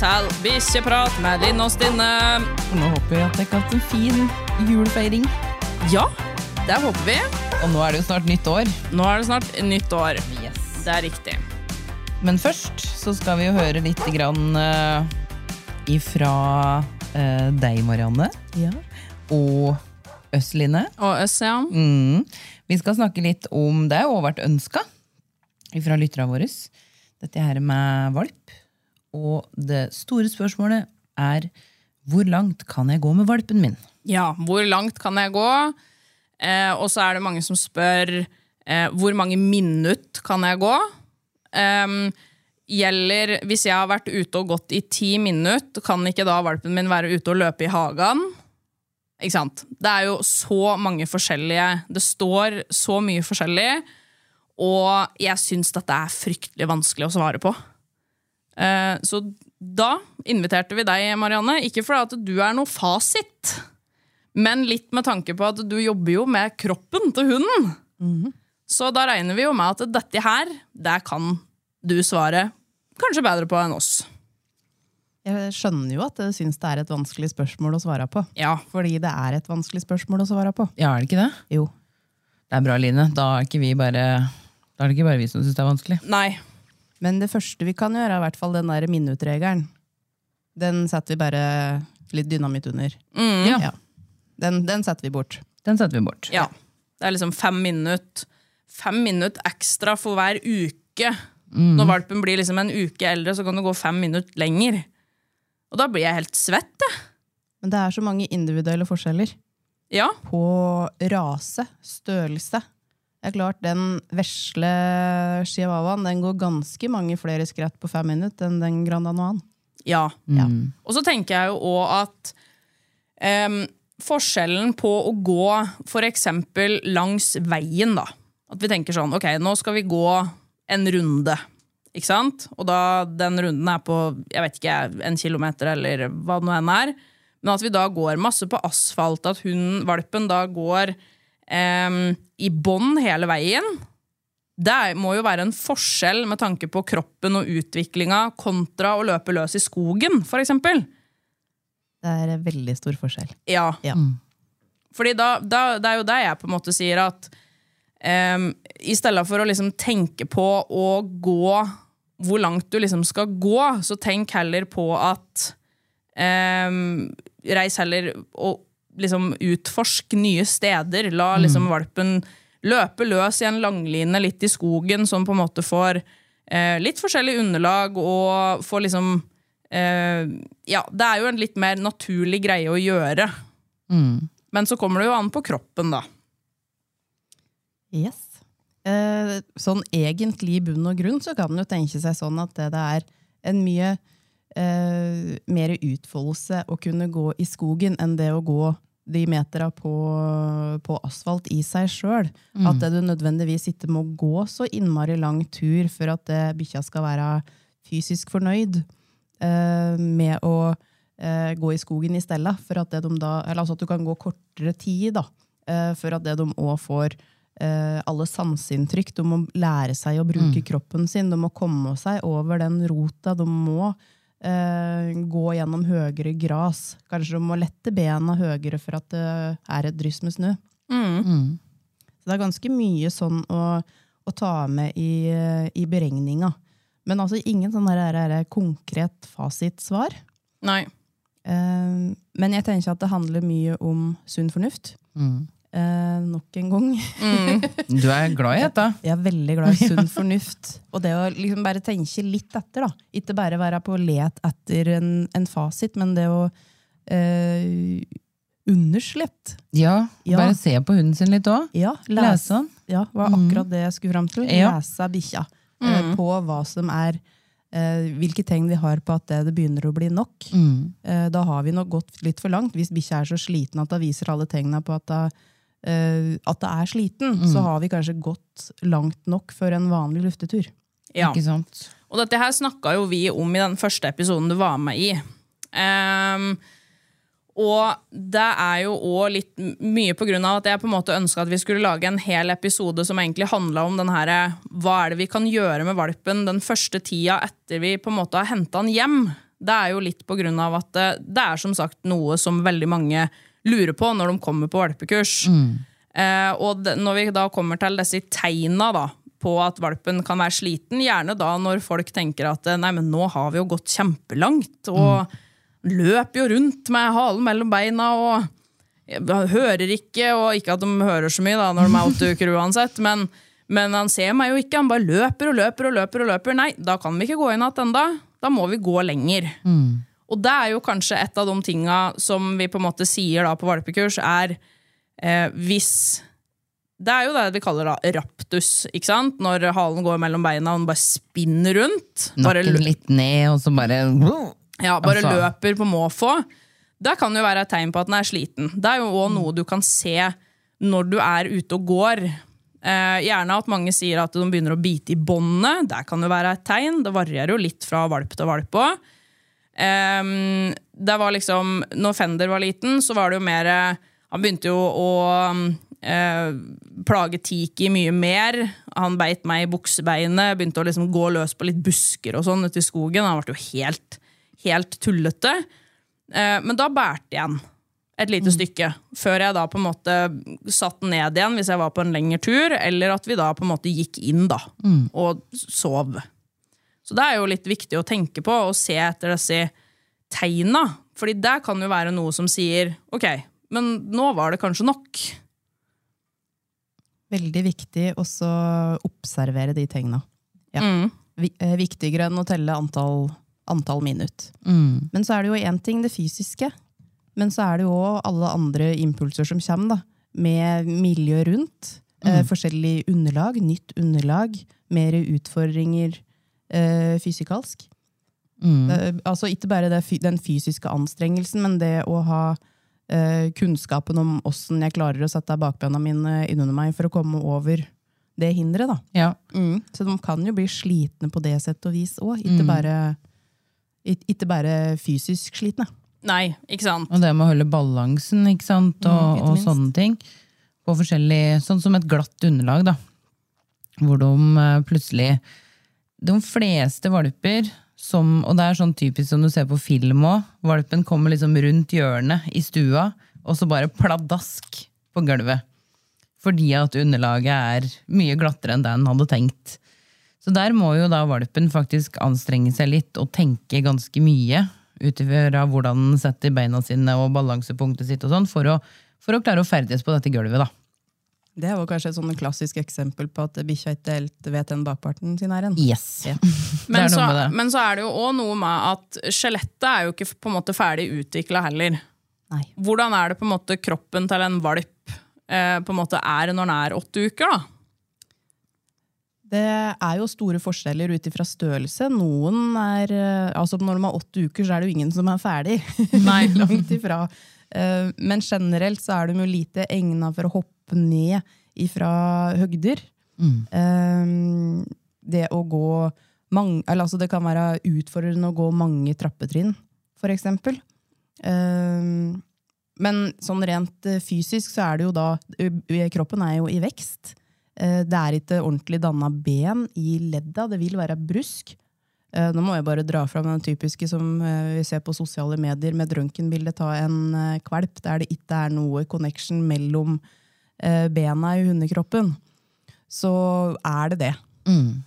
Til Bikkjeprat med Linn og Stinne. Nå håper vi at dere har hatt en fin julefeiring. Ja, det håper vi. Og nå er det jo snart nytt år. Nå er det snart nytt år. Yes. Det er riktig. Men først så skal vi jo høre litt grann uh, ifra uh, deg, Marianne. Og Østline. Og oss, ja. Mm. Vi skal snakke litt om Det har jo vært ønska fra lytterne våre. Dette her med valp. Og det store spørsmålet er hvor langt kan jeg gå med valpen min? Ja, hvor langt kan jeg gå? Eh, og så er det mange som spør eh, hvor mange minutt kan jeg gå? Eh, gjelder Hvis jeg har vært ute og gått i ti minutter, kan ikke da valpen min være ute og løpe i hagen? Ikke sant? Det er jo så mange forskjellige Det står så mye forskjellig, og jeg syns dette er fryktelig vanskelig å svare på. Eh, så da inviterte vi deg, Marianne, ikke fordi at du er noe fasit, men litt med tanke på at du jobber jo med kroppen til hunden. Så da regner vi jo med at dette her, det kan du svare kanskje bedre på enn oss. Jeg skjønner jo at du syns det er et vanskelig spørsmål å svare på. Ja. Fordi det er et vanskelig spørsmål å svare på. Ja, er det ikke det? Jo. Det er bra, Line. Da er, ikke vi bare, da er det ikke bare vi som syns det er vanskelig. Nei. Men det første vi kan gjøre, er i hvert fall den der minuttregelen. Den setter vi bare litt dynamitt under. Mm. Ja. Den, den setter vi bort. Den setter vi bort. Ja. Det er liksom fem minutter Fem minutter ekstra for hver uke. Når valpen blir liksom en uke eldre, så kan det gå fem minutter lenger. Og da blir jeg helt svett, jeg. Men det er så mange individuelle forskjeller Ja. på rase, størrelse. Det er klart, Den vesle chihuahuaen den går ganske mange flere skritt på fem minutter enn den grandanoaen. Ja. ja. Ja. Og så tenker jeg jo òg at um, forskjellen på å gå for eksempel langs veien, da. At vi tenker sånn, ok, nå skal vi gå en runde. Ikke sant? Og da den runden er på jeg vet ikke, en kilometer eller hva det nå enn er. Men at vi da går masse på asfalt, at hunden, valpen da går em, i bånn hele veien. Det må jo være en forskjell med tanke på kroppen og utviklinga kontra å løpe løs i skogen, for eksempel. Det er en veldig stor forskjell. Ja. Ja. Fordi da, da, det er jo det jeg på en måte sier at um, i stedet for å liksom tenke på å gå hvor langt du liksom skal gå, så tenk heller på at um, Reis heller og liksom utforsk nye steder. La liksom valpen løpe løs i en langline litt i skogen, som på en måte får eh, litt forskjellig underlag og får liksom eh, Ja, det er jo en litt mer naturlig greie å gjøre. Men så kommer det jo an på kroppen, da. Yes. Eh, sånn egentlig i bunn og grunn så kan en jo tenke seg sånn at det, det er en mye eh, mer utfoldelse å kunne gå i skogen enn det å gå de metera på, på asfalt i seg sjøl. At du nødvendigvis ikke må gå så innmari lang tur for at det bikkja skal være fysisk fornøyd eh, med å eh, gå i skogen i stedet. For at, det de da, eller altså at du kan gå kortere tid, da, eh, for at det de òg får eh, alle sanseinntrykk. De må lære seg å bruke kroppen sin. De må komme seg over den rota. De må eh, gå gjennom høyere gras. Kanskje du må lette bena høyere for at det er et dryss med snø. Så det er ganske mye sånn å, å ta med i, i beregninga. Men altså ingen sånn der, der, der konkret fasitsvar. Nei. Eh, men jeg tenker at det handler mye om sunn fornuft. Eh, nok en gang. Du er glad i dette? Jeg er veldig glad i sunn fornuft. Og det å liksom bare tenke litt etter. da. Ikke bare være på let etter en, en fasit, men det å eh, underslett. Ja. Ja. Bare se på hunden sin litt òg. Ja, Lese den. Ja, var akkurat det jeg skulle fram til. Ja. Lese bikkja. Eh, på hva som er eh, Hvilke tegn vi har på at det, det begynner å bli nok. Eh, da har vi nok gått litt for langt. Hvis bikkja er så sliten at det viser alle tegna på at eh, at det er sliten, så har vi kanskje gått langt nok for en vanlig luftetur. Ja. Ikke sant? Og dette her snakka jo vi om i den første episoden du var med i. Um, og det er jo òg litt mye på grunn av at jeg på en måte ønska at vi skulle lage en hel episode som egentlig handla om den her, hva er det vi kan gjøre med valpen den første tida etter vi på en måte har henta den hjem. Det er jo litt på grunn av at det, det er som sagt noe som veldig mange lurer på når de kommer på valpekurs. Eh, og de, når vi da kommer til disse tegna da, på at valpen kan være sliten, gjerne da når folk tenker at nei, men nå har vi jo gått kjempelangt, og løper jo rundt med halen mellom beina og hører ikke, og ikke at de hører så mye da når de er åtte uker uansett, men, men han ser meg jo ikke, han bare løper og løper og løper og løper. Nei, da kan vi ikke gå inn igjen enda, da må vi gå lenger. Og det er jo kanskje et av de tinga som vi på en måte sier da på valpekurs, er eh, hvis Det er jo det vi kaller da raptus, ikke sant? Når halen går mellom beina og den bare spinner rundt. Bare, Nakken litt ned, og så bare ja, bare Altså. løper på måfå. Det kan jo være et tegn på at den er sliten. Det er jo òg noe du kan se når du er ute og går. Eh, gjerne at mange sier at de begynner å bite i båndet. Det kan jo være et tegn. Det varierer jo litt fra valp til valp òg. Um, det var liksom, når Fender var liten, så var det jo mer Han begynte jo å uh, plage Tiki mye mer. Han beit meg i buksebeinet, begynte å liksom gå løs på litt busker og sånn ute i skogen. Han ble jo helt, helt tullete. Uh, men da bærte jeg igjen et lite stykke, før jeg da på en måte satt ned igjen hvis jeg var på en lengre tur, eller at vi da på en måte gikk inn da, og sov. Så det er jo litt viktig å tenke på og se etter disse tegna. Fordi det kan jo være noe som sier ok, men nå var det kanskje nok. Veldig viktig også å observere de tegna. Ja. Mm. Eh, Viktigere enn å telle antall, antall minutt. mm. Men så er det jo én ting, det fysiske. Men så er det jo òg alle andre impulser som kommer, da. Med miljø rundt. Eh, forskjellig underlag, nytt underlag. Mer utfordringer eh, fysikalsk. Mm. Det, altså ikke bare det, den fysiske anstrengelsen, men det å ha eh, kunnskapen om åssen jeg klarer å sette bakbena mine innunder meg for å komme over det hinderet. da. Ja. Mm. Så de kan jo bli slitne på det sett og vis òg, ikke, bare, ikke bare fysisk slitne. Nei, ikke sant? Og det med å holde balansen, ikke sant, og, Mm, og sånne ting. På forskjellig, sånn som et glatt underlag, da. Hvor de eh, plutselig De fleste valper som, og det er sånn typisk som du ser på film òg, valpen kommer liksom rundt hjørnet i stua, og så bare pladask på gulvet. Fordi at underlaget er mye glattere enn det en hadde tenkt. Så der må jo da valpen faktisk anstrenge seg litt og tenke ganske mye ut ifra hvordan den setter beina sine og balansepunktet sitt og sånn, for for å klare å ferdes på dette gulvet, da. Det var kanskje et sånn klassisk eksempel på at bikkja ikke helt vet den bakparten sin er en. Yes. Ja. Men, er så, men så er det jo òg noe med at skjelettet er jo ikke på en måte ferdig utvikla heller. Nei. Hvordan er det på en måte kroppen til en valp eh, på en måte er når den er åtte uker? da? Det er jo store forskjeller ut ifra størrelse. Noen er eh, Altså når de er åtte uker, så er det jo ingen som er ferdig. Nei. Langt ifra. Eh, Men generelt så er de jo lite egna for å hoppe ned ifra høgder. Mm. Det å gå mange, eller altså Det kan være utfordrende å gå mange trappetrinn, for eksempel. Eh, Men sånn rent eh, fysisk så er det jo da eh, Kroppen er jo i vekst. Eh, Det er ikke ordentlig danna ben i ledda, det vil være brusk. Eh, Nå må jeg bare dra fram den typiske som eh, vi ser på sosiale medier med røntgenbilde av en eh, kvalp, der det ikke er noe connection mellom eh, bena i hundekroppen. Så er det det.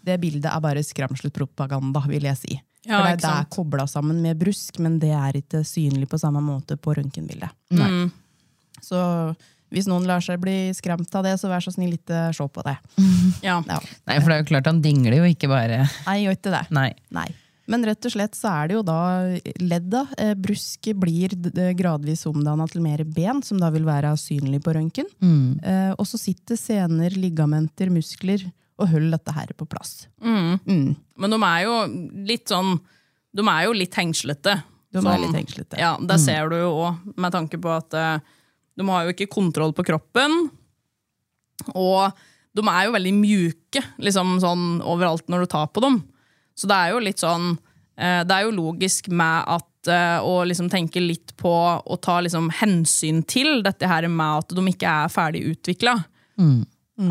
Det bildet er bare skremselspropaganda, vil jeg si. Ja, For det, det er kobla sammen med brusk, men det er ikke synlig på samme måte på røntgenbildet. Mm. Så Hvis noen lar seg bli skremt av det, så vær så snill, ikke se på det. Ja. Ja. Nei, for det er jo klart han dingler jo ikke bare Nei, gjør ikke det. Nei. Nei. Men rett og slett så er det jo da ledda. Eh, brusket blir gradvis omdanna til mer ben, som da vil være synlig på røntgen. Eh, og så sitter sener, ligamenter, muskler og holder dette her på plass. Mm. Mm. Men de er jo litt sånn De er jo litt hengslete. De er Sånn- litt hengslete. Ja, Det ser du jo òg, med tanke på at eh, de har jo ikke kontroll på kroppen. Og de er jo veldig mjuke liksom sånn overalt når du tar på dem. Så det er jo litt sånn eh, Det er jo logisk med at eh, å liksom tenke litt på å ta liksom hensyn til dette her med at de ikke er ferdig utvikla.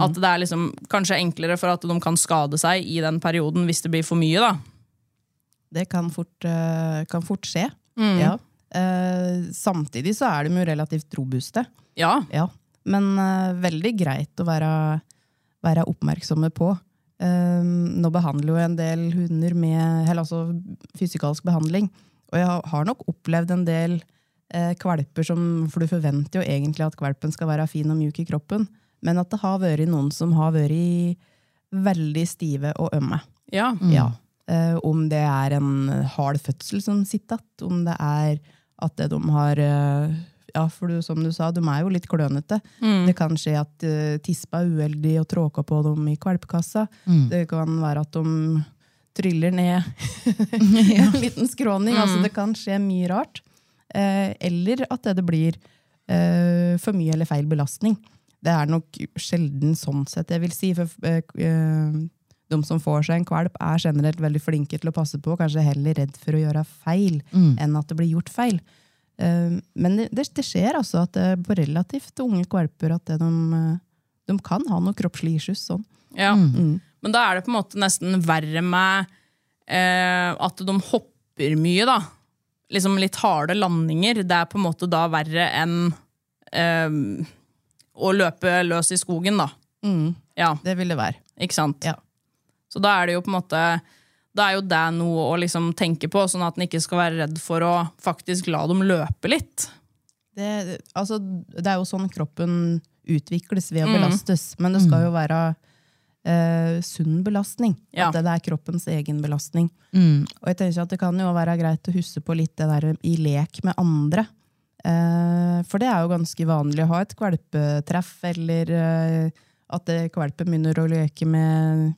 At det er liksom kanskje enklere for at de kan skade seg i den perioden hvis det blir for mye. da. Det kan fort, eh, kan fort skje. Ja. Eh, samtidig så er de jo relativt robuste. Ja, Ja. Men eh, veldig greit å være, være oppmerksomme på. Eh, nå behandler jo en del hunder med eller altså fysikalsk behandling. Og jeg har- nok opplevd en del eh, kvalper som For du forventer jo egentlig at kvalpen skal være fin og mjuk i kroppen, men at det har vært noen som har vært veldig stive og ømme. ja. Ja. Uh, om det er en hard fødsel som sitter igjen, om det er at det de har eh, Ja, for du, som du sa, de er jo litt klønete. Det kan skje at uh, tispa er uheldig og tråka på dem i valpekassa. Det kan være at de tryller ned en liten skråning. Altså, det kan skje mye rart. Eh, eller at det, det blir eh, for mye eller feil belastning. Det er nok sjelden sånn sett, jeg vil si. For eh, eh, de som får seg en kvalp, er generelt veldig flinke til å passe på, kanskje heller redd for å gjøre feil enn at det blir gjort feil. Eh, men det, det, skjer altså at det på relativt unge kvalper at det de, eh, de kan ha noe kroppslig issues. Sånn. Ja. Men da er det på en måte nesten verre med eh, at de hopper mye, da. Liksom litt harde landinger. Det er på en måte da verre enn eh, å løpe løs i skogen, da. Ja, Det vil det være. ikke sant? Ja. Så da er det jo på en måte Da er jo det noe å liksom tenke på, sånn at en ikke skal være redd for å faktisk la dem løpe litt. Det, altså, det er jo sånn kroppen utvikles ved å Mm. belastes, men det skal jo være eh, sunn belastning. Ja. At det, det er kroppens egen belastning. Mm. Og jeg tenker at det kan jo være greit å huske på litt det der i lek med andre. Eh, for det er jo ganske vanlig å ha et kvalpetreff, eller eh, at kvalpen begynner å leke med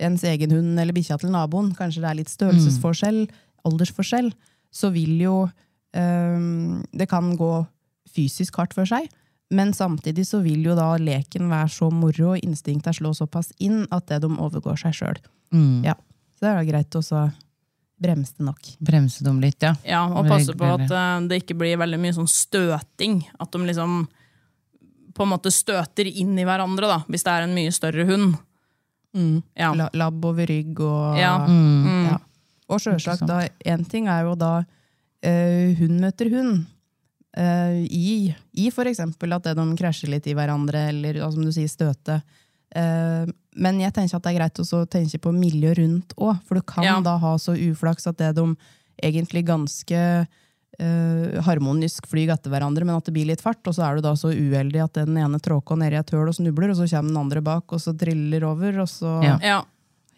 ens egen hund eller bikkja til naboen. Kanskje det er litt størrelsesforskjell, aldersforskjell. Så vil jo um, Det kan gå fysisk hardt for seg. Men samtidig så vil jo da leken være så moro og instinktet slå såpass inn at det de overgår seg sjøl. Mm. Ja. Så det er da greit å bremse det nok. Bremse dem litt, ja. Ja, Og passe på at eh, det ikke blir veldig mye sånn støting. At de liksom på en måte støter inn i hverandre, da, hvis det er en mye større hund. Ja. La, labb over rygg og Ja. ja. Og sjølsagt, da én ting er jo da eh, hund møter hund. eh, I, I for eksempel at de krasjer litt i hverandre, eller ja, som du sier, støte. Eh, men jeg tenker at det er greit også å tenke på miljøet rundt òg, for du kan Ja. da ha så uflaks at det de egentlig ganske harmonisk flyg etter hverandre, men at det blir litt fart, og så er du da så uheldig at den ene tråker nedi i et høl og snubler, og så kommer den andre bak, og så triller over, og så Ja. Ja.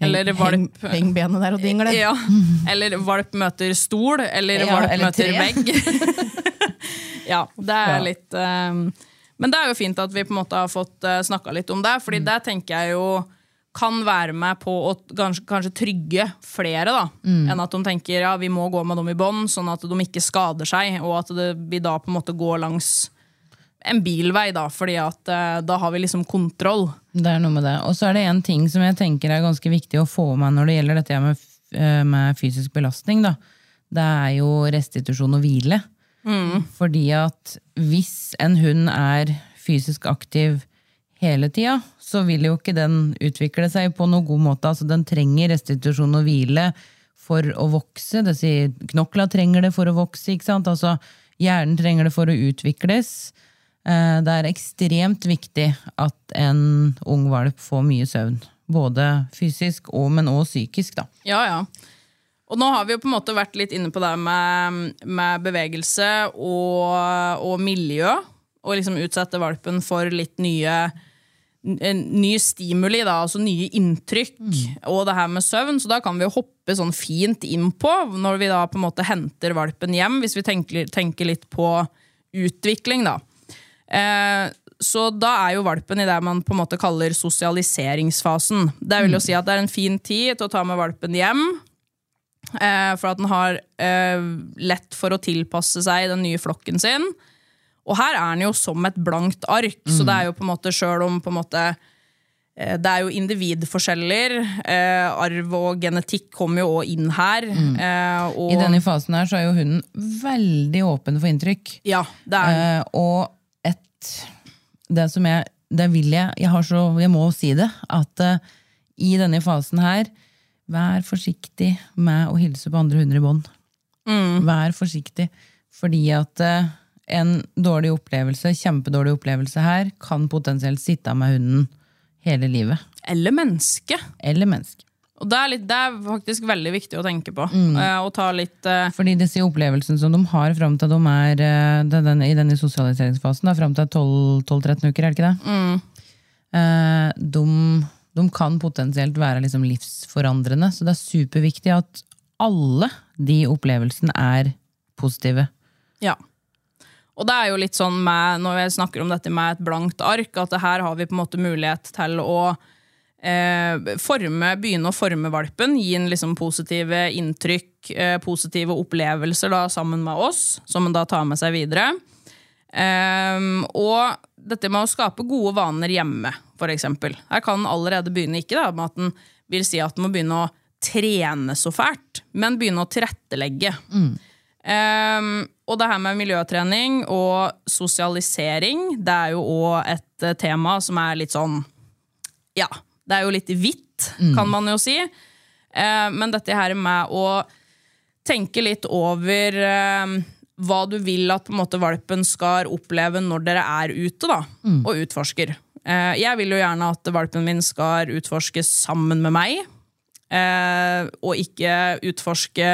Eller heng, valp heng benet der og dingler. Ja. Eller valp møter stol, eller Ja, valp eller møter tre. vegg. ja, det er Ja. litt um, Men det er jo fint at vi på en måte har fått uh, snakka litt om det, fordi det tenker jeg jo kan være med på å kanskje, kanskje trygge flere, da. Enn at de tenker ja, vi må gå med dem i bånd, sånn at de ikke skader seg, og at det, vi da på en måte går langs en bilvei, da, fordi at eh, da har vi liksom kontroll. Det er noe med det. Og så er det en ting som jeg tenker er ganske viktig å få med når det gjelder dette med, eh, med fysisk belastning. Da. Det er jo restitusjon og hvile. Fordi at hvis en hund er fysisk aktiv hele tida, så vil jo ikke den utvikle seg på noen god måte. Altså, den trenger restitusjon og hvile for å vokse. Det sier knokla trenger det for å vokse. ikke sant? Altså, hjernen trenger det for å utvikles. Eh, Det er ekstremt viktig at en ung valp får mye søvn. Både fysisk, og, men også psykisk. da. Ja, ja. Og nå har vi jo på en måte vært litt inne på det med, med bevegelse og, og miljø. og liksom utsette valpen for litt nye en ny stimuli, da, altså nye inntrykk, og det her med søvn. Så da kan vi jo hoppe sånn fint inn på når vi da på en måte henter valpen hjem, hvis vi tenker, tenker litt på utvikling, da. Eh, så da er jo valpen i det man på en måte kaller sosialiseringsfasen. Det vil jo si at det er en fin tid til å ta med valpen hjem. Eh, for at den har eh, lett for å tilpasse seg den nye flokken sin. Og her er den jo som et blankt ark, så det er jo på en måte sjøl om på en måte eh, det er jo individforskjeller. Eh, arv og genetikk kommer jo òg inn her. Eh, og, I denne fasen her så er jo hunden veldig åpen for inntrykk. Ja, det er Eh, og et Det som jeg Det vil jeg Jeg, har så, jeg må si det. At eh, i denne fasen her, vær forsiktig med å hilse på andre hunder i bånd. Vær forsiktig. Fordi at eh, en dårlig opplevelse, kjempedårlig opplevelse her, kan potensielt sitte med hunden hele livet. Eller menneske. Eller menneske. Og det er, litt, det er faktisk veldig viktig å tenke på. Eh, og ta litt uh... Fordi disse opplevelsene som de har fram til de er uh, den, i denne sosialiseringsfasen, fram til 12-13 uker, er det ikke det? Eh, de, de kan potensielt være liksom livsforandrende, så det er superviktig at alle de opplevelsene er positive. Ja. Og det er jo litt sånn med, når jeg snakker om dette med et blankt ark, at her har vi på en måte mulighet til å eh, forme, begynne å forme valpen, gi en liksom positive inntrykk, eh, positive opplevelser da, sammen med oss, som en da tar med seg videre. Ehm, og dette med å skape gode vaner hjemme, eksempel. Her kan en allerede begynne, ikke da, med at en vil si at en må begynne å trene så fælt, men begynne å tilrettelegge. Ehm, og det her med miljøtrening og sosialisering, det er jo òg et eh, tema som er litt sånn Ja, det er jo litt hvitt, kan man jo si. Eh, men dette her med å tenke litt over eh, hva du vil at måte valpen skal oppleve når dere er ute da, og utforsker. Jeg vil jo gjerne at valpen min skal utforske sammen med meg. Eh, og ikke utforske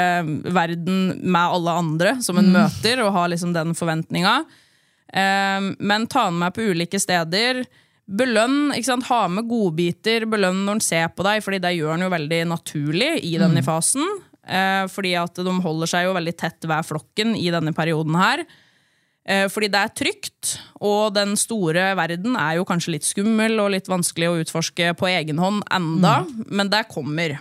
verden med alle andre som en møter, og ha liksom den forventninga. Eh, men ta den med på ulike steder. Belønn, ikke sant? ha med godbiter, belønn når den ser på deg, fordi det gjør den jo veldig naturlig i denne fasen. Eh, fordi at de holder seg jo veldig tett hver flokken i denne perioden her. Eh, fordi det er trygt, og den store verden er jo kanskje litt skummel og litt vanskelig å utforske på egen hånd enda, men det kommer.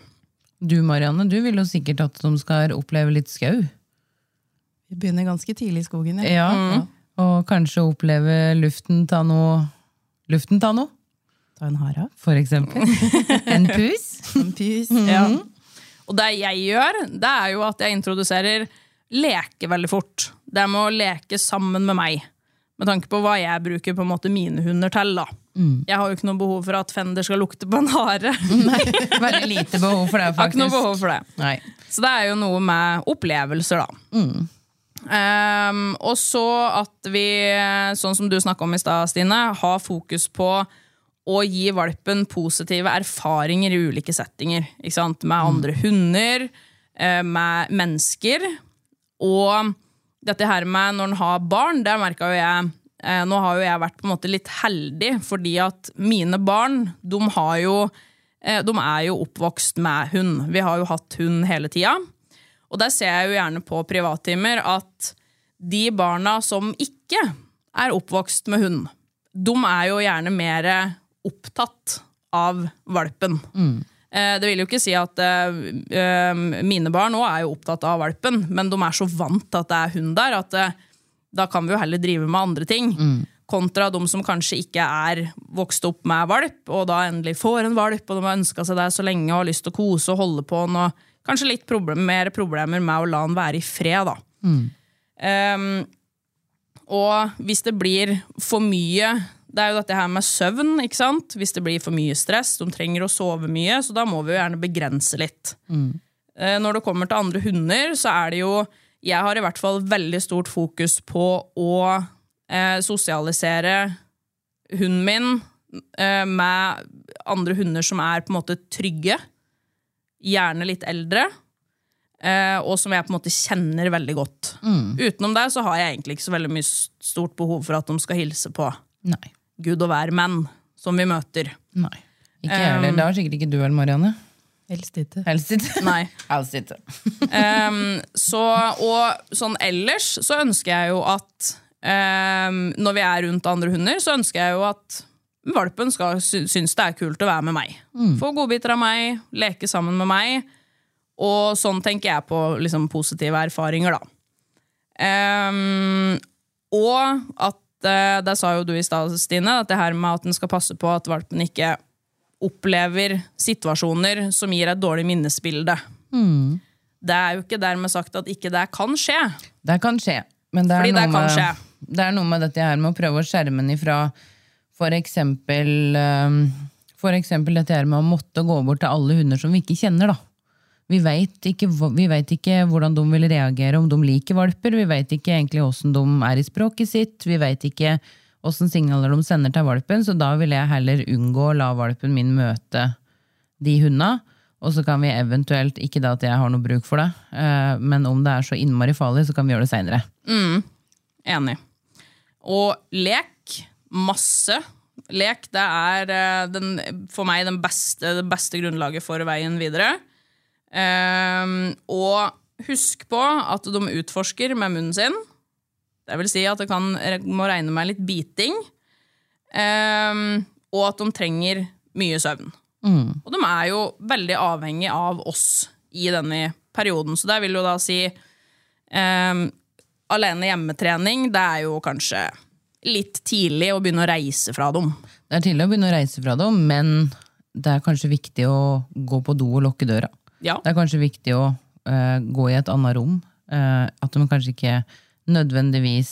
Du Marianne, du vil jo sikkert at de skal oppleve litt skau. Vi begynner ganske tidlig i skogen. Ja. Ja. Og kanskje oppleve luften ta noe Luften ta noe, Ta en hara. for eksempel. En pus. En pus. Ja. Og det jeg gjør, det er jo at jeg introduserer leke veldig fort. Det med å leke sammen med meg. Med tanke på hva jeg bruker på en måte mine hunder til. da. Jeg har jo ikke noe behov for at Fender skal lukte på en hare. Nei, veldig lite behov for det, Jeg har ikke noe behov for det. Nei. Så det er jo noe med opplevelser, da. Ehm, og så at vi, sånn som du snakka om i stad, Stine, har fokus på å gi valpen positive erfaringer i ulike settinger. Med andre hunder, eh, med mennesker. Og dette her med når en har barn, det merka jo jeg eh, Nå har jo jeg vært på en måte litt heldig, fordi at mine barn, de har jo eh, De er jo oppvokst med hund. Vi har jo hatt hund hele tida. Og der ser jeg jo gjerne på privattimer at de barna som ikke er oppvokst med hund, de er jo gjerne mer opptatt av valpen. Eh, Det vil jo ikke si at eh, eh, mine barn òg er jo opptatt av valpen, men de er så vant til at det er hund der, at eh, da kan vi jo heller drive med andre ting. Kontra de som kanskje ikke er vokst opp med valp, og da endelig får en valp, og de har ønska seg det så lenge og har lyst til å kose og holde på den, og kanskje litt problem, mer problemer med å la den være i fred. da. Um, og hvis det blir for mye Det er jo dette her med søvn. ikke sant? Hvis det blir for mye stress, de trenger å sove mye, så da må vi jo gjerne begrense litt. Mm. Når det kommer til andre hunder, så er det jo Jeg har i hvert fall veldig stort fokus på å eh, sosialisere hunden min eh, med andre hunder som er på en måte trygge. Gjerne litt eldre. eh, og som jeg på en måte kjenner veldig godt. Utenom det så har jeg egentlig ikke så veldig mye stort behov for at de skal hilse på Nei. Gud og hver-menn som vi møter. Nei. Ikke jeg heller. Det har sikkert ikke du heller, Marianne. Helst ikke. Helst ikke. Nei. Helst ikke. um, så, og sånn ellers så ønsker jeg jo at um, når vi er rundt andre hunder, så ønsker jeg jo at valpen skal synes det er kult å være med meg. Få godbiter av meg, leke sammen med meg. Og sånn tenker jeg på liksom, positive erfaringer, da. Um, og at eh, Det sa jo du i stad, Stine, at det her med at en skal passe på at valpen ikke opplever situasjoner som gir et dårlig minnesbilde. Det er jo ikke dermed sagt at ikke det kan skje. Det kan skje. Men det er, det kan med, skje. det er noe med dette her med å prøve å skjerme den ifra for eksempel, um, for eksempel dette her med å måtte gå bort til alle hunder som vi ikke kjenner. da. Vi vet ikke, ikke hvordan de vil reagere, om de liker valper. Vi vet ikke egentlig hvordan de er i språket sitt. Vi vet ikke hvordan signaler de sender til valpen, så da vil jeg heller unngå å la valpen min møte de hundene. Og så kan vi eventuelt, ikke da at jeg har noe bruk for det, eh, men om det er så innmari farlig, så kan vi gjøre det seinere. Enig. Og lek. Masse. Lek det er eh, den, for meg den beste, det beste grunnlaget for veien videre. Ehm, og husk på at de utforsker med munnen sin. Det vil si at det kan, må regne med litt biting. Um, og at de trenger mye søvn. Og de er jo veldig avhengig av oss i denne perioden. Så det vil jo da si um, alene hjemmetrening, det er jo kanskje litt tidlig å begynne å reise fra dem. Det er tidlig å begynne å reise fra dem, men det er kanskje viktig å gå på do og lukke døra. Ja. Det er kanskje viktig å uh, gå i et annet rom. Uh, at de kanskje ikke nødvendigvis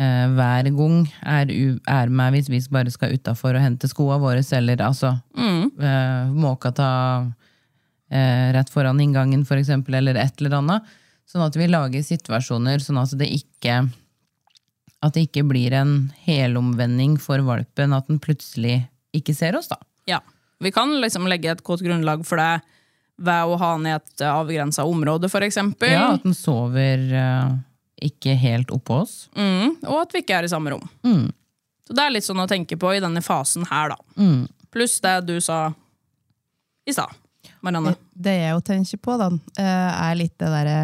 uh, hver gang er, er med hvis vi bare skal utafor og hente skoene våre, eller altså eh, måka ta rett foran inngangen, for eksempel, eller et eller annet. Sånn at vi lager situasjoner sånn at det ikke at det ikke blir en helomvending for valpen, at den plutselig ikke ser oss, da. ja. Vi kan liksom legge et godt grunnlag for det ved å ha den i et avgrensa område, eksempel. Ja, At den sover eh, ikke helt oppå oss. Mm, og at vi ikke er i samme rom. Så det er litt sånn å tenke på i denne fasen her, da. Pluss det du sa i stad, Marianne. Det jeg jo tenker på, da, eh, er litt det derre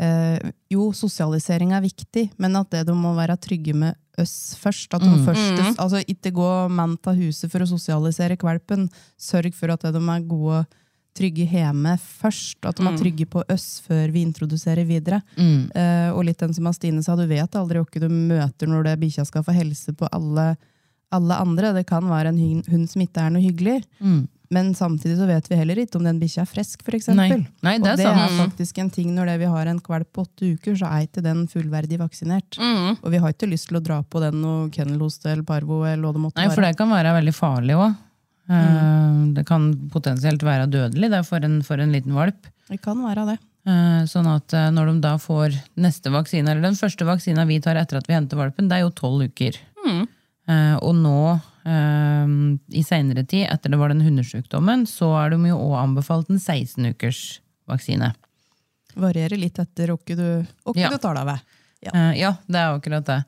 uh, Jo, sosialisering er viktig, men at det du må være trygge med oss først. At de først altså Ikke gå mann av huset for å sosialisere valpen. Sørg for at de er gode trygge hjemme først. At de er trygge på oss før vi introduserer videre. Eh, og litt den som Stine sa, du vet aldri hvem du møter når det bikkja skal få helse på alle, alle andre. Det kan være en hund, hund som ikke er noe hyggelig. Men samtidig så vet vi heller ikke om den bikkja er frisk, er og det er faktisk en ting når det vi har en kvalp på åtte uker, så er ikke den fullverdig vaksinert. Og vi har ikke lyst til å dra på den noe kennelhoste eller parvo eller hva det måtte Nei, for det kan være veldig farlig òg. Det kan potensielt være dødelig det, for, en, for en liten valp. Det kan være det. Eh, Sånn at eh, når de da får neste vaksine, eller den første vaksina vi tar etter at vi henter valpen, det er jo tolv uker. Mm. Og nå, eh, i seinere tid, etter det var den hundesjukdommen, så er de jo òg anbefalt en 16 ukers vaksine. Varierer litt etter hvem du, Ja. du tar deg ved. Ja. Eh, ja, det er akkurat det.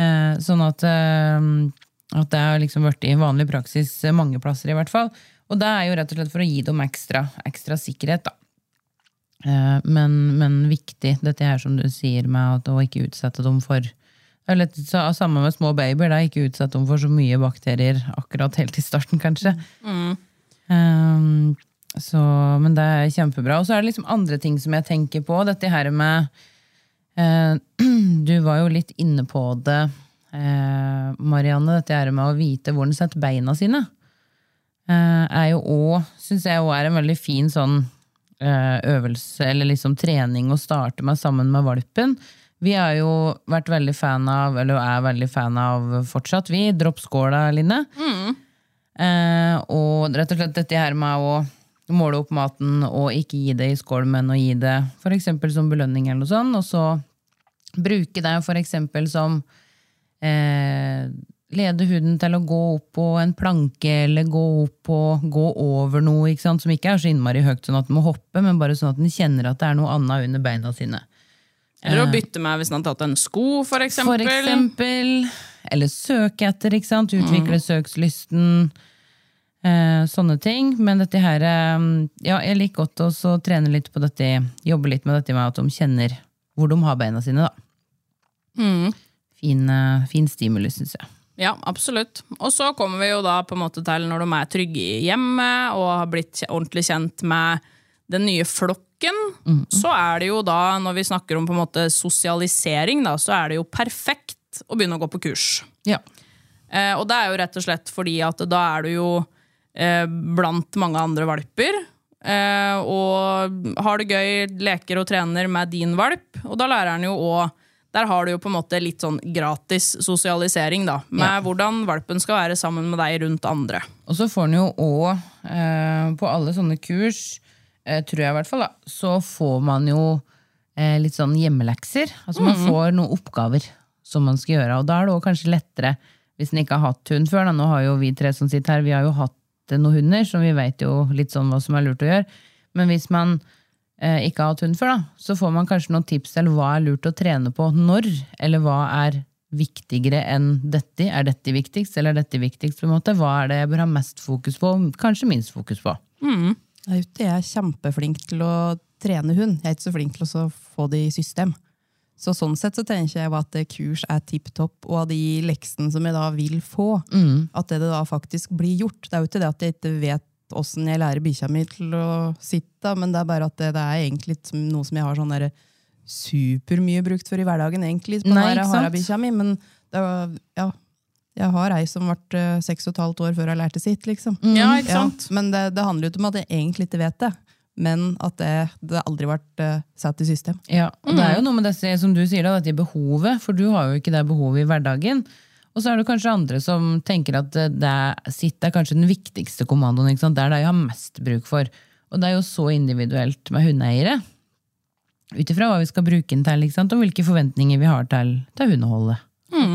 Eh, sånn at, eh, at det har liksom vært i vanlig praksis mange plasser, i hvert fall. Og det er jo rett og slett for å gi dem ekstra, ekstra sikkerhet, da. Eh, men, men viktig, dette her som du sier med at å ikke utsette dem for eller, er Samme med små babyer, da, ikke utsette dem for så mye bakterier akkurat helt i starten, kanskje. Um, så, men det er kjempebra. Og så er det liksom andre ting som jeg tenker på. Dette her med eh, Du var jo litt inne på det, eh, Marianne. Dette her med å vite hvor den setter beina sine. Eh, er jo òg, syns jeg òg er en veldig fin sånn eh, øvelse, eller liksom trening å starte med sammen med valpen. Vi har jo vært veldig fan av, eller er veldig fan av fortsatt, vi. Droppskåla, Line. Eh, og rett og slett dette her med å måle opp maten og ikke gi det i skål, men å gi det eksempel som belønning eller noe sånt, og så bruke det eksempel som eh, lede hunden til å gå opp på en planke eller gå opp på, gå over noe ikke sant? som ikke er så innmari høyt sånn at den må hoppe, men bare sånn at den kjenner at det er noe annet under beina sine. Eller å bytte med hvis den har tatt en sko, for eksempel. For eksempel. Eller søke etter, ikke sant? Utvikle søkslysten. Eh, sånne ting. Men dette her eh, Ja, jeg liker godt å trene litt på dette, jobbe litt med dette med at de kjenner hvor de har beina sine, da. Fin, eh, fin stimuli, syns jeg. Ja, absolutt. Og så kommer vi jo da på en måte til når de er trygge i hjemmet og har blitt ordentlig kjent med den nye flokken, så er det jo da, når vi snakker om på en måte sosialisering, da, så er det jo perfekt å begynne å gå på kurs. Ja. Eh, og det er jo rett og slett fordi at da er du jo eh, blant mange andre valper. Eh, og har det gøy, leker og trener med din valp. Og da lærer han jo òg Der har du jo på en måte litt sånn gratis sosialisering, da. Med Ja. hvordan valpen skal være sammen med deg rundt andre. Og så får den jo òg, eh, på alle sånne kurs, eh, tror jeg i hvert fall, da, så får man jo eh, litt sånn hjemmelekser. Altså man får noen oppgaver som man skal gjøre, og da er det også kanskje lettere hvis en ikke har hatt hund før. Da. Nå har jo vi tre som sitter her, vi har jo hatt noen hunder, så vi vet jo litt sånn hva som er lurt å gjøre. Men hvis man ikke har hatt hund før, da, så får man kanskje noen tips til hva er lurt å trene på når, eller hva er viktigere enn dette? Er dette viktigst, eller er dette viktigst? på en måte? Hva er det jeg bør ha mest fokus på, kanskje minst fokus på? Mm. er ute, jeg er kjempeflink til å trene hund. Jeg er ikke så flink til å få det i system. Så sånn sett så tenker jeg at kurs er tipp topp, og av de leksene som jeg da vil få, at det da faktisk blir gjort. Det er jo ikke det at jeg ikke vet åssen jeg lærer bikkja mi til å sitte, men det er bare at det, det er egentlig noe som jeg har sånn supermye brukt for i hverdagen, egentlig, på Nei, sant? harabikkja mi. Men var, ja, jeg har ei som ble eh, seks og et halvt år før hun lærte sitt, liksom. Ja, ikke Ja, men det, det handler jo ikke om at jeg egentlig ikke vet det, men at det, det aldri vært uh, satt i system. Ja, og Det er jo noe med disse, som du sier, da, dette behovet, for du har jo ikke det behovet i hverdagen. Og så er det kanskje andre som tenker at det sitt er kanskje den viktigste kommandoen. Ikke sant? Det er det jeg har mest bruk for. Og det er jo så individuelt med hundeeiere. Ut ifra hva vi skal bruke den til, ikke sant? og hvilke forventninger vi har til, til hundeholdet.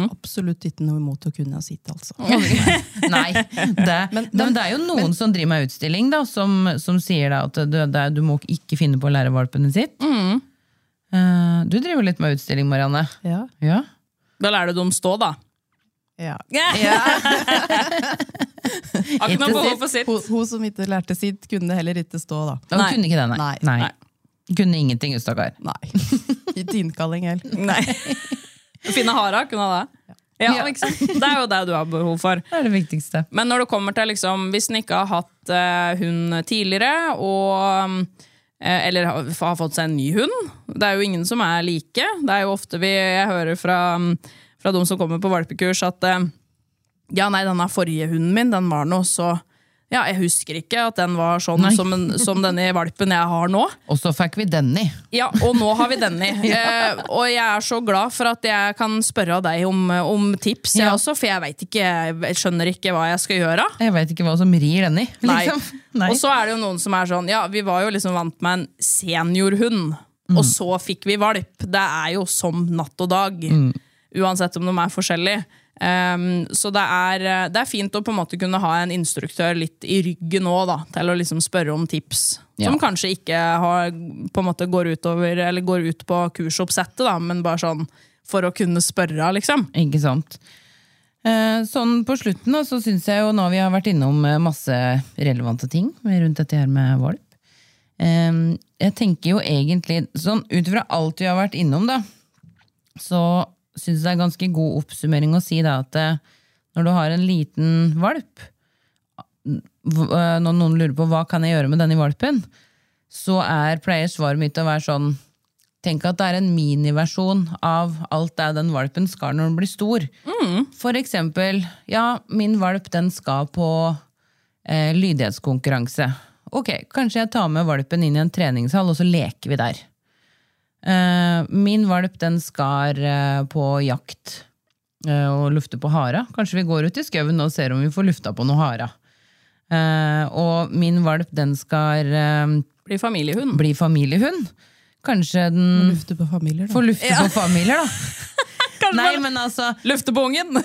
Absolutt ikke noe imot å kunne sitte, altså. Nei, det, men, det er jo noen som driver med utstilling, da, som, som sier da at du, det, du må ikke finne på å lære valpene sitt. sitt. Uh, du driver litt med utstilling, Marianne. Ja. Ja. Da lærer du dem stå, da. Ja. Har ikke noe behov for sitt. Hun, hun som ikke lærte sitt, kunne heller ikke stå, da. Hun Nei. kunne ikke det, nei. Nei. nei. Kunne ingenting, stakkar. Nei. Ikke innkalling heller. Nei. Finne hara, kunne hun det. Ja, Ja. ikke sant? Det er jo det du har behov for. Det er det viktigste. Men når det kommer til liksom, hvis en ikke har hatt uh, hund tidligere, og, eh, eller har, har fått seg en ny hund Det er jo ingen som er like. Det er jo ofte vi, jeg hører fra, fra de som kommer på valpekurs, at eh, ja, nei, denne forrige hunden min, den var nå så ja, Jeg husker ikke at den var sånn som, en, som denne valpen jeg har nå. Og så fikk vi Denny. Ja, og nå har vi denne. Eh, og jeg er så glad for at jeg kan spørre deg om, om tips, jeg Ja. også, for jeg ikke, jeg skjønner ikke hva jeg skal gjøre. Jeg veit ikke hva som rir Denny. Nei. Liksom. Nei. Og så er det jo noen som er sånn Ja, vi var jo liksom vant med en seniorhund, og så fikk vi valp. Det er jo som natt og dag. Uansett om de er forskjellige. Um, så det er, eh, det er fint å på en måte kunne ha en instruktør litt i ryggen òg, til å liksom spørre om tips. Ja. Som kanskje ikke har, på en måte går, utover, eller går ut på kursoppsettet, da, men bare sånn for å kunne spørre, liksom. Ikke sant. Eh, Sånn på slutten da, så syns jeg jo nå vi har vært innom eh, masse relevante ting rundt dette her med valp. Eh, Jeg tenker jo egentlig, sånn ut ifra alt vi har vært innom, da, så syns det er ganske god oppsummering å si da at eh, når du har en liten valp, eh, når noen lurer på hva kan jeg gjøre med denne valpen, så er pleier svaret mitt å være sånn Tenk at det er en miniversjon av alt det den valpen skal når den blir stor. For eksempel, ja, min valp den skal på eh, lydighetskonkurranse. Ok, kanskje jeg tar med valpen inn i en treningshall, og så leker vi der. Eh, min valp den skar eh, på jakt eh, og lufte på hara. Kanskje vi går ut i skauen og ser om vi får lufta på noe hara. Eh, og min valp den skar Blir familiehund. bli familiehund. Kanskje den Lufte på familier, da. får lufte på familier, da. Nei, men altså Lufte på ungen!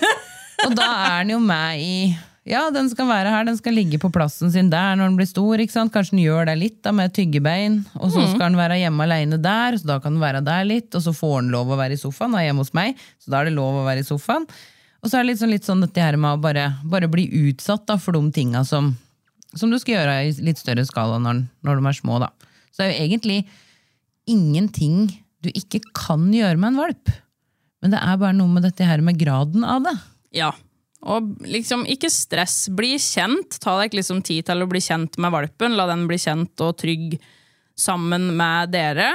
Og da er den jo med i Ja, den skal være her, den skal ligge på plassen sin der når den blir stor. ikke sant? Kanskje den gjør det litt da med tyggebein, og så skal den være hjemme aleine der, så da kan den være der litt, og så får den lov å være i sofaen, da hjemme hos meg, så da er det lov å være i sofaen. Og så er det litt sånn, litt sånn dette her med å bare, bare bli utsatt da, for de tinga som, som du skal gjøre i litt større skala når, når de er små. da. Så det er jo egentlig ingenting du ikke kan gjøre med en valp. Men det er bare noe med dette her med graden av det. Ja. Og liksom, ikke stress. Bli kjent. Ta deg liksom tid til å bli kjent med valpen. La den bli kjent og trygg sammen med dere.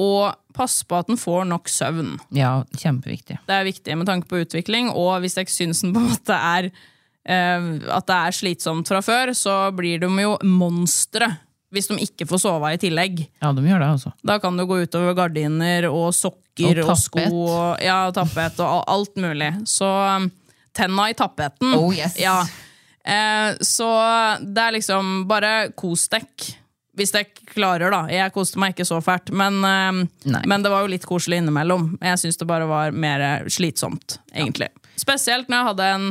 Og pass på at den får nok søvn. Ja, kjempeviktig. Det er viktig med tanke på utvikling. Og hvis jeg syns den på en måte er eh, at det er slitsomt fra før, så blir de jo monstre hvis de ikke får sove i tillegg. Ja, de gjør det, altså. Da kan det gå utover gardiner og sokker Og og, sko og, ja, tappet og alt mulig. Så um, tenna i tappeten. Oh, yes. Ja. Eh, så det er liksom bare kos dekk. Hvis dere klarer, da. Jeg koste meg ikke så fælt, men, eh, men det var jo litt koselig innimellom. Jeg syns det bare var mer slitsomt, egentlig. Spesielt når jeg hadde en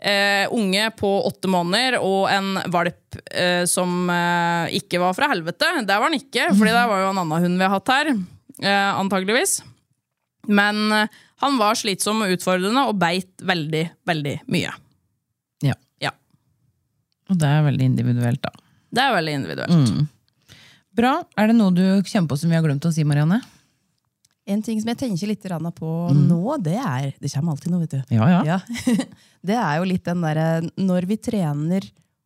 eh, unge på åtte måneder og en valp eh, som eh, ikke var fra helvete. Der var han ikke, fordi det var jo en annen hund vi har hatt her. Eh, antageligvis. Men eh, han var slitsom og utfordrende og beit veldig, veldig mye. Ja. Ja. Og det er veldig individuelt, da. Det er veldig individuelt. Bra. Er det noe du kjenner på som vi har glemt å si, Marianne? En ting som jeg tenker litt på på nå, det er Det kommer alltid noe, vet du. Ja, ja. Ja. Det er jo litt den derre Når vi trener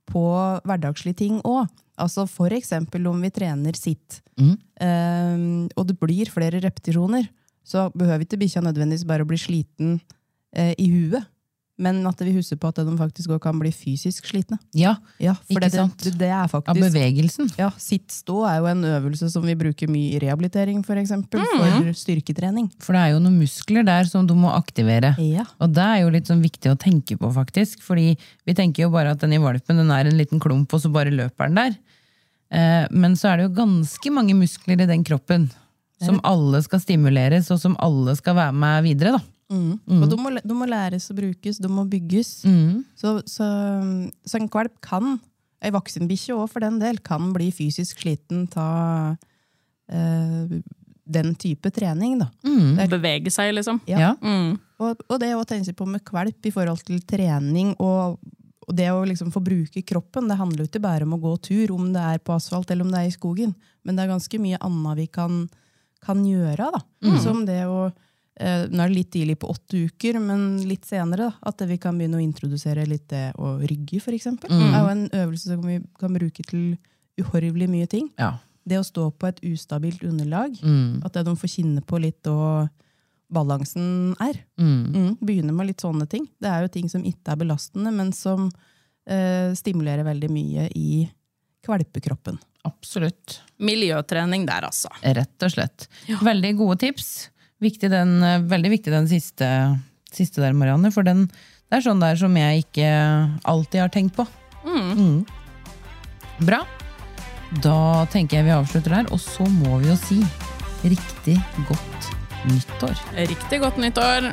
på hverdagslige ting òg. Altså for eksempel om vi trener sitt, mm. um, og det blir flere repetisjoner, så behøver ikke bikkja nødvendigvis bare å bli sliten eh, i huet. Men at vi husker på at de faktisk også kan bli fysisk slitne. Ja, Ja, Ikke det, sant? det, det er Av faktisk bevegelsen. ja, Sitt-stå er jo en øvelse som vi bruker mye i rehabilitering, for eksempel. For styrketrening. For det er jo noen muskler der som du må aktivere. Ja. Og det er jo litt sånn viktig å tenke på, faktisk. Fordi vi tenker jo bare at den i valpen den er en liten klump, og så bare løper den der. Eh, Men så er det jo ganske mange muskler i den kroppen som alle skal stimuleres, og som alle skal være med videre. da. Og de må, de må læres å brukes, de må bygges. Så, så, så en valp kan, ei voksenbikkje òg for den del, kan bli fysisk sliten av eh, den type trening. Da. Det er- Bevege seg, liksom. Ja. Ja. Mm. Og, og det å tenke på med valp i forhold til trening og, og det å liksom få bruke kroppen, det handler jo ikke bare om å gå tur, om det er på asfalt eller om det er i skogen. Men det er ganske mye annet vi kan, kan gjøre. Da. Som det å eh, Nå er det litt tidlig på åtte uker, men litt senere. Da, at vi kan begynne å introdusere litt det å rygge, eksempel. Det er jo en øvelse som vi kan bruke til uhorvelig mye ting. Ja. Det å stå på et ustabilt underlag. Mm. At det de får kjenne på litt og balansen er. Mm. Mm, begynne med litt sånne ting. Det er jo ting som ikke er belastende, men som eh, stimulerer veldig mye i kvalpekroppen. Absolutt. Miljøtrening der, altså. Rett og slett. Veldig gode tips. Viktig den, eh, veldig viktig den siste, siste der, Marianne. For den, det er sånn der som jeg ikke alltid har tenkt på. Mm. Bra. Da tenker jeg vi avslutter der. Og så må vi jo si riktig godt nyttår. Riktig godt nyttår.